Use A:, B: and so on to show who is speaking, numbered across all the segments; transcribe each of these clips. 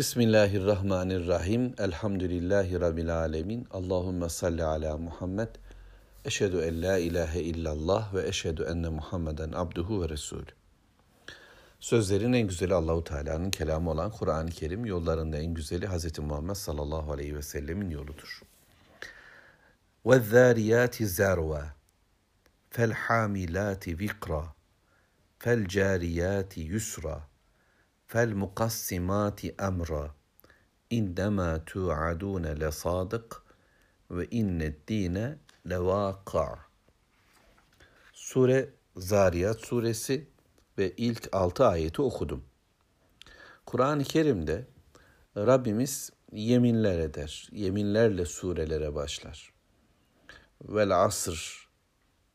A: Bismillahirrahmanirrahim. Elhamdülillahi Rabbil alemin. Allahümme salli ala Muhammed. Eşhedü en la ilahe illallah ve eşhedü enne Muhammeden abduhu ve resulü. Sözlerin en güzeli Allahu Teala'nın kelamı olan Kur'an-ı Kerim, yollarında en güzeli Hz. Muhammed sallallahu aleyhi ve sellemin yoludur. Ve zâriyâti zerva, fel hamilâti vikra, fel cariyâti yusra, emra, indema tu'adune lesadık ve innet dine levâka. Sure Zariyat suresi ve ilk altı ayeti okudum. Kur'an-ı Kerim'de Rabbimiz yeminler eder. Yeminlerle surelere başlar. Vel asr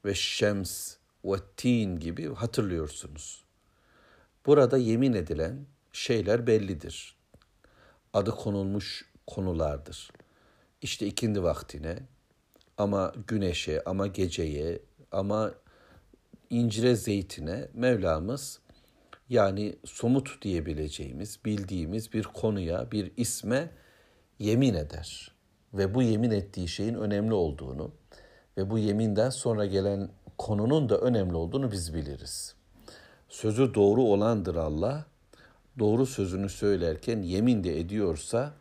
A: ve şems ve tin gibi hatırlıyorsunuz. Burada yemin edilen şeyler bellidir. Adı konulmuş konulardır. İşte ikindi vaktine ama güneşe ama geceye ama incire zeytine Mevlamız yani somut diyebileceğimiz, bildiğimiz bir konuya, bir isme yemin eder. Ve bu yemin ettiği şeyin önemli olduğunu ve bu yeminden sonra gelen konunun da önemli olduğunu biz biliriz. Sözü doğru olandır Allah. Doğru sözünü söylerken yemin de ediyorsa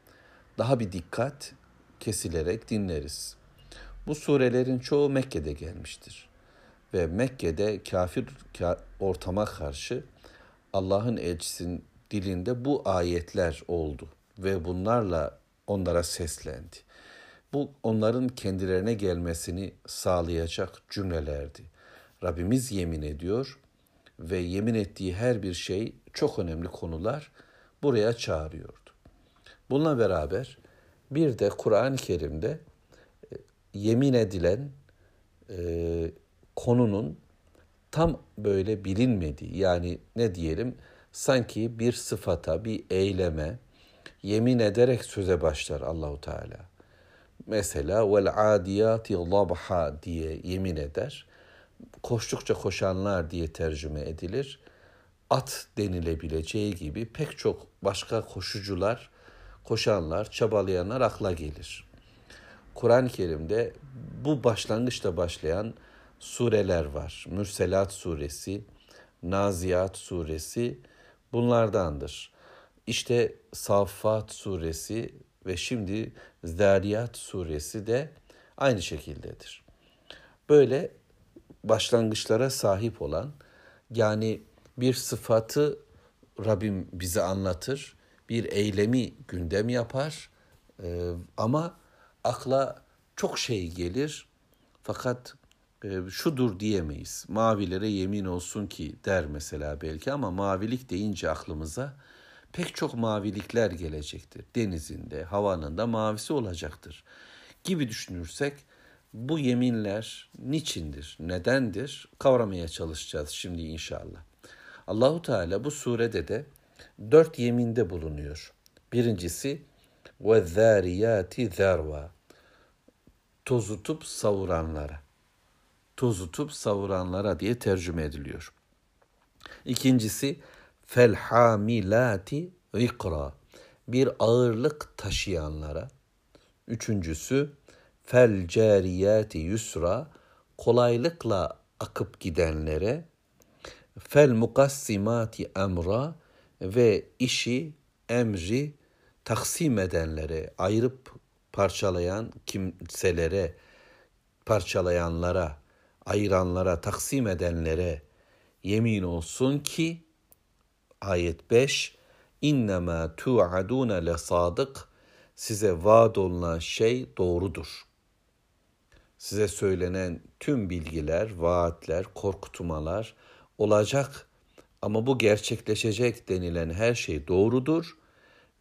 A: daha bir dikkat kesilerek dinleriz. Bu surelerin çoğu Mekke'de gelmiştir ve Mekke'de kafir ortama karşı Allah'ın elçisinin dilinde bu ayetler oldu ve bunlarla onlara seslendi. Bu onların kendilerine gelmesini sağlayacak cümlelerdi. Rabbimiz yemin ediyor ve yemin ettiği her bir şey çok önemli konular buraya çağırıyordu. Bununla beraber bir de Kur'an-ı Kerim'de e, yemin edilen e, konunun tam böyle bilinmediği yani ne diyelim sanki bir sıfata, bir eyleme yemin ederek söze başlar Allahu Teala. Mesela vel adiyati diye yemin eder. Koştukça koşanlar diye tercüme edilir. At denilebileceği gibi pek çok başka koşucular, koşanlar, çabalayanlar akla gelir. Kur'an-ı Kerim'de bu başlangıçta başlayan sureler var. Mürselat suresi, Naziyat suresi bunlardandır. İşte Saffat suresi ve şimdi Zariyat suresi de aynı şekildedir. Böyle başlangıçlara sahip olan yani bir sıfatı Rabbim bize anlatır, bir eylemi gündem yapar ee, ama akla çok şey gelir fakat e, şudur diyemeyiz. Mavilere yemin olsun ki der mesela belki ama mavilik deyince aklımıza pek çok mavilikler gelecektir. Denizinde, havanın da mavisi olacaktır. Gibi düşünürsek bu yeminler niçindir, nedendir kavramaya çalışacağız şimdi inşallah. Allahu Teala bu surede de dört yeminde bulunuyor. Birincisi ve zâriyâti zerva tozutup savuranlara tozutup savuranlara diye tercüme ediliyor. İkincisi felhamilati ikra bir ağırlık taşıyanlara. Üçüncüsü fel cariyati yusra kolaylıkla akıp gidenlere. Fel mukassimati emra ve işi emri taksim edenlere, ayırıp parçalayan kimselere, parçalayanlara ayıranlara, taksim edenlere yemin olsun ki ayet 5 innema tu'adune le sadık size vaad olunan şey doğrudur. Size söylenen tüm bilgiler, vaatler, korkutmalar olacak ama bu gerçekleşecek denilen her şey doğrudur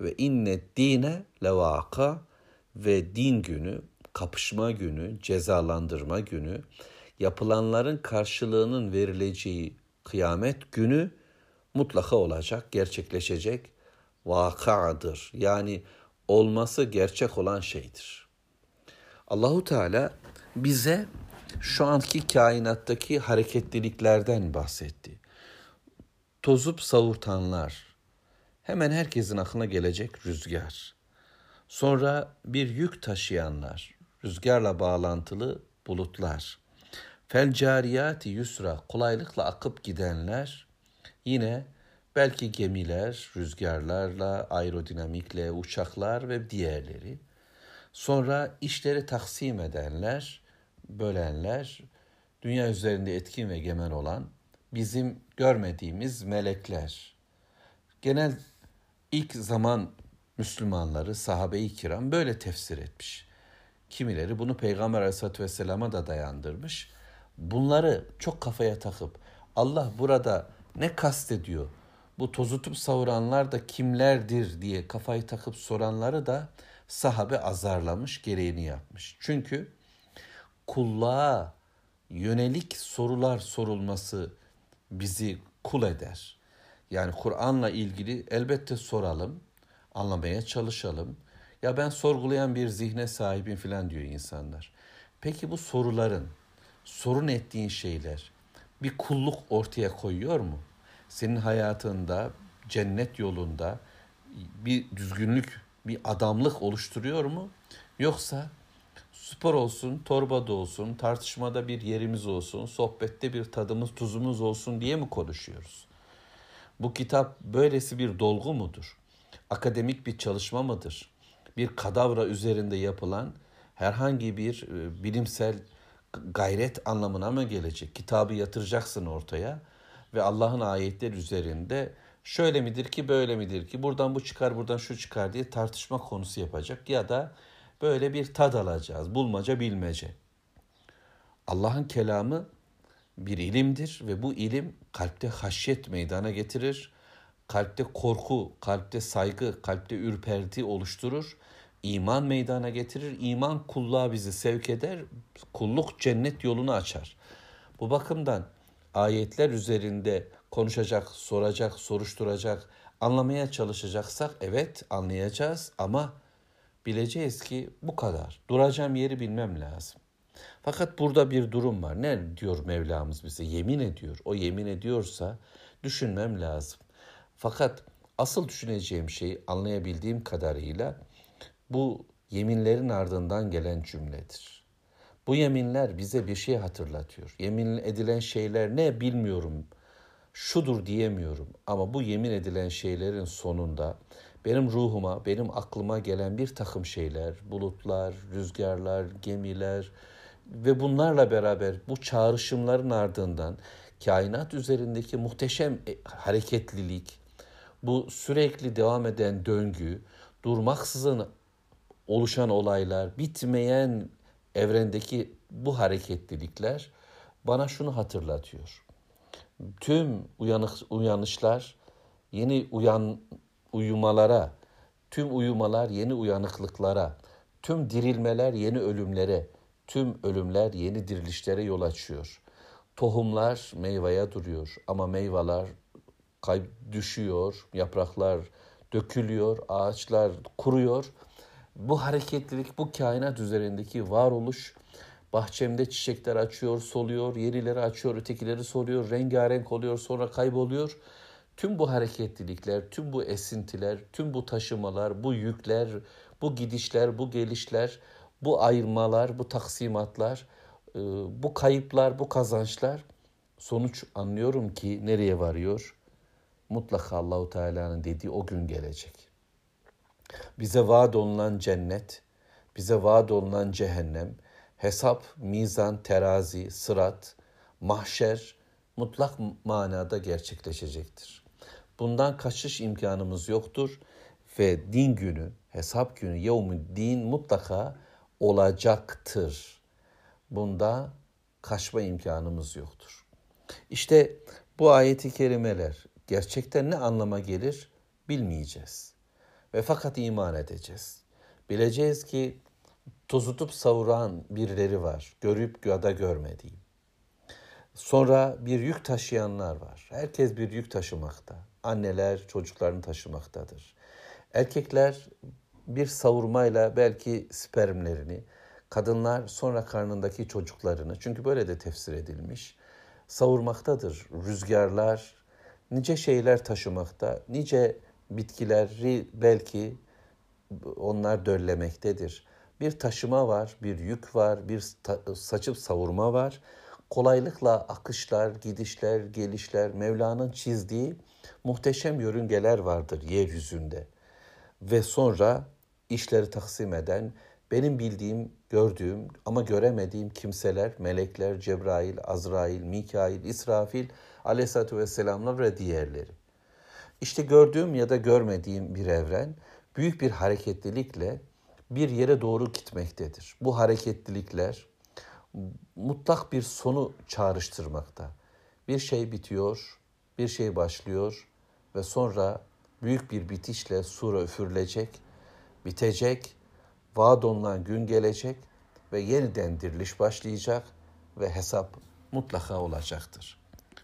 A: ve innet dine levaka ve din günü, kapışma günü, cezalandırma günü yapılanların karşılığının verileceği kıyamet günü mutlaka olacak, gerçekleşecek vakadır. Yani olması gerçek olan şeydir. Allahu Teala bize şu anki kainattaki hareketliliklerden bahsetti. Tozup savurtanlar Hemen herkesin aklına gelecek rüzgar. Sonra bir yük taşıyanlar, rüzgarla bağlantılı bulutlar. Fel cariyati yusra, kolaylıkla akıp gidenler. Yine belki gemiler, rüzgarlarla, aerodinamikle, uçaklar ve diğerleri. Sonra işleri taksim edenler, bölenler, dünya üzerinde etkin ve gemen olan bizim görmediğimiz melekler. Genel ilk zaman Müslümanları, sahabe-i kiram böyle tefsir etmiş. Kimileri bunu Peygamber Aleyhisselatü Vesselam'a da dayandırmış. Bunları çok kafaya takıp Allah burada ne kastediyor? Bu tozutup savuranlar da kimlerdir diye kafayı takıp soranları da sahabe azarlamış, gereğini yapmış. Çünkü kulluğa yönelik sorular sorulması bizi kul eder. Yani Kur'an'la ilgili elbette soralım, anlamaya çalışalım. Ya ben sorgulayan bir zihne sahibim falan diyor insanlar. Peki bu soruların, sorun ettiğin şeyler bir kulluk ortaya koyuyor mu? Senin hayatında, cennet yolunda bir düzgünlük, bir adamlık oluşturuyor mu? Yoksa spor olsun, torbada olsun, tartışmada bir yerimiz olsun, sohbette bir tadımız, tuzumuz olsun diye mi konuşuyoruz? Bu kitap böylesi bir dolgu mudur? Akademik bir çalışma mıdır? Bir kadavra üzerinde yapılan herhangi bir e, bilimsel gayret anlamına mı gelecek? Kitabı yatıracaksın ortaya ve Allah'ın ayetler üzerinde şöyle midir ki böyle midir ki buradan bu çıkar buradan şu çıkar diye tartışma konusu yapacak ya da böyle bir tad alacağız. Bulmaca bilmece. Allah'ın kelamı bir ilimdir ve bu ilim kalpte haşyet meydana getirir. Kalpte korku, kalpte saygı, kalpte ürperti oluşturur. İman meydana getirir. İman kulluğa bizi sevk eder. Kulluk cennet yolunu açar. Bu bakımdan ayetler üzerinde konuşacak, soracak, soruşturacak, anlamaya çalışacaksak evet anlayacağız ama bileceğiz ki bu kadar. Duracağım yeri bilmem lazım. Fakat burada bir durum var. Ne diyor Mevlamız bize? Yemin ediyor. O yemin ediyorsa düşünmem lazım. Fakat asıl düşüneceğim şey anlayabildiğim kadarıyla bu yeminlerin ardından gelen cümledir. Bu yeminler bize bir şey hatırlatıyor. Yemin edilen şeyler ne bilmiyorum. Şudur diyemiyorum ama bu yemin edilen şeylerin sonunda benim ruhuma, benim aklıma gelen bir takım şeyler, bulutlar, rüzgarlar, gemiler ve bunlarla beraber bu çağrışımların ardından kainat üzerindeki muhteşem e, hareketlilik, bu sürekli devam eden döngü, durmaksızın oluşan olaylar, bitmeyen evrendeki bu hareketlilikler bana şunu hatırlatıyor. Tüm uyanık, uyanışlar yeni uyan uyumalara, tüm uyumalar yeni uyanıklıklara, tüm dirilmeler yeni ölümlere, tüm ölümler yeni dirilişlere yol açıyor. Tohumlar meyveye duruyor ama meyveler kayıp düşüyor, yapraklar dökülüyor, ağaçlar kuruyor. Bu hareketlilik, bu kainat üzerindeki varoluş bahçemde çiçekler açıyor, soluyor, yenileri açıyor, ötekileri soluyor, rengarenk oluyor, sonra kayboluyor. Tüm bu hareketlilikler, tüm bu esintiler, tüm bu taşımalar, bu yükler, bu gidişler, bu gelişler, bu ayırmalar, bu taksimatlar, e, bu kayıplar, bu kazançlar sonuç anlıyorum ki nereye varıyor? Mutlaka Allahu Teala'nın dediği o gün gelecek. Bize vaat olunan cennet, bize vaat olunan cehennem, hesap, mizan, terazi, sırat, mahşer mutlak manada gerçekleşecektir. Bundan kaçış imkanımız yoktur ve din günü, hesap günü, yevmi din mutlaka olacaktır. Bunda kaçma imkanımız yoktur. İşte bu ayeti kerimeler gerçekten ne anlama gelir bilmeyeceğiz. Ve fakat iman edeceğiz. Bileceğiz ki tozutup savuran birileri var. Görüp ya da görmediğim. Sonra bir yük taşıyanlar var. Herkes bir yük taşımakta anneler çocuklarını taşımaktadır. Erkekler bir savurmayla belki spermlerini, kadınlar sonra karnındaki çocuklarını, çünkü böyle de tefsir edilmiş, savurmaktadır. Rüzgarlar nice şeyler taşımakta, nice bitkileri belki onlar döllemektedir. Bir taşıma var, bir yük var, bir saçıp savurma var. Kolaylıkla akışlar, gidişler, gelişler, Mevla'nın çizdiği muhteşem yörüngeler vardır yeryüzünde. Ve sonra işleri taksim eden, benim bildiğim, gördüğüm ama göremediğim kimseler, melekler, Cebrail, Azrail, Mikail, İsrafil, aleyhissalatü vesselamlar ve diğerleri. İşte gördüğüm ya da görmediğim bir evren büyük bir hareketlilikle bir yere doğru gitmektedir. Bu hareketlilikler mutlak bir sonu çağrıştırmakta. Bir şey bitiyor, bir şey başlıyor ve sonra büyük bir bitişle sura üfürülecek, bitecek, vaad olunan gün gelecek ve yeniden diriliş başlayacak ve hesap mutlaka olacaktır.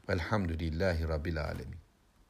A: Velhamdülillahi Rabbil Alemin.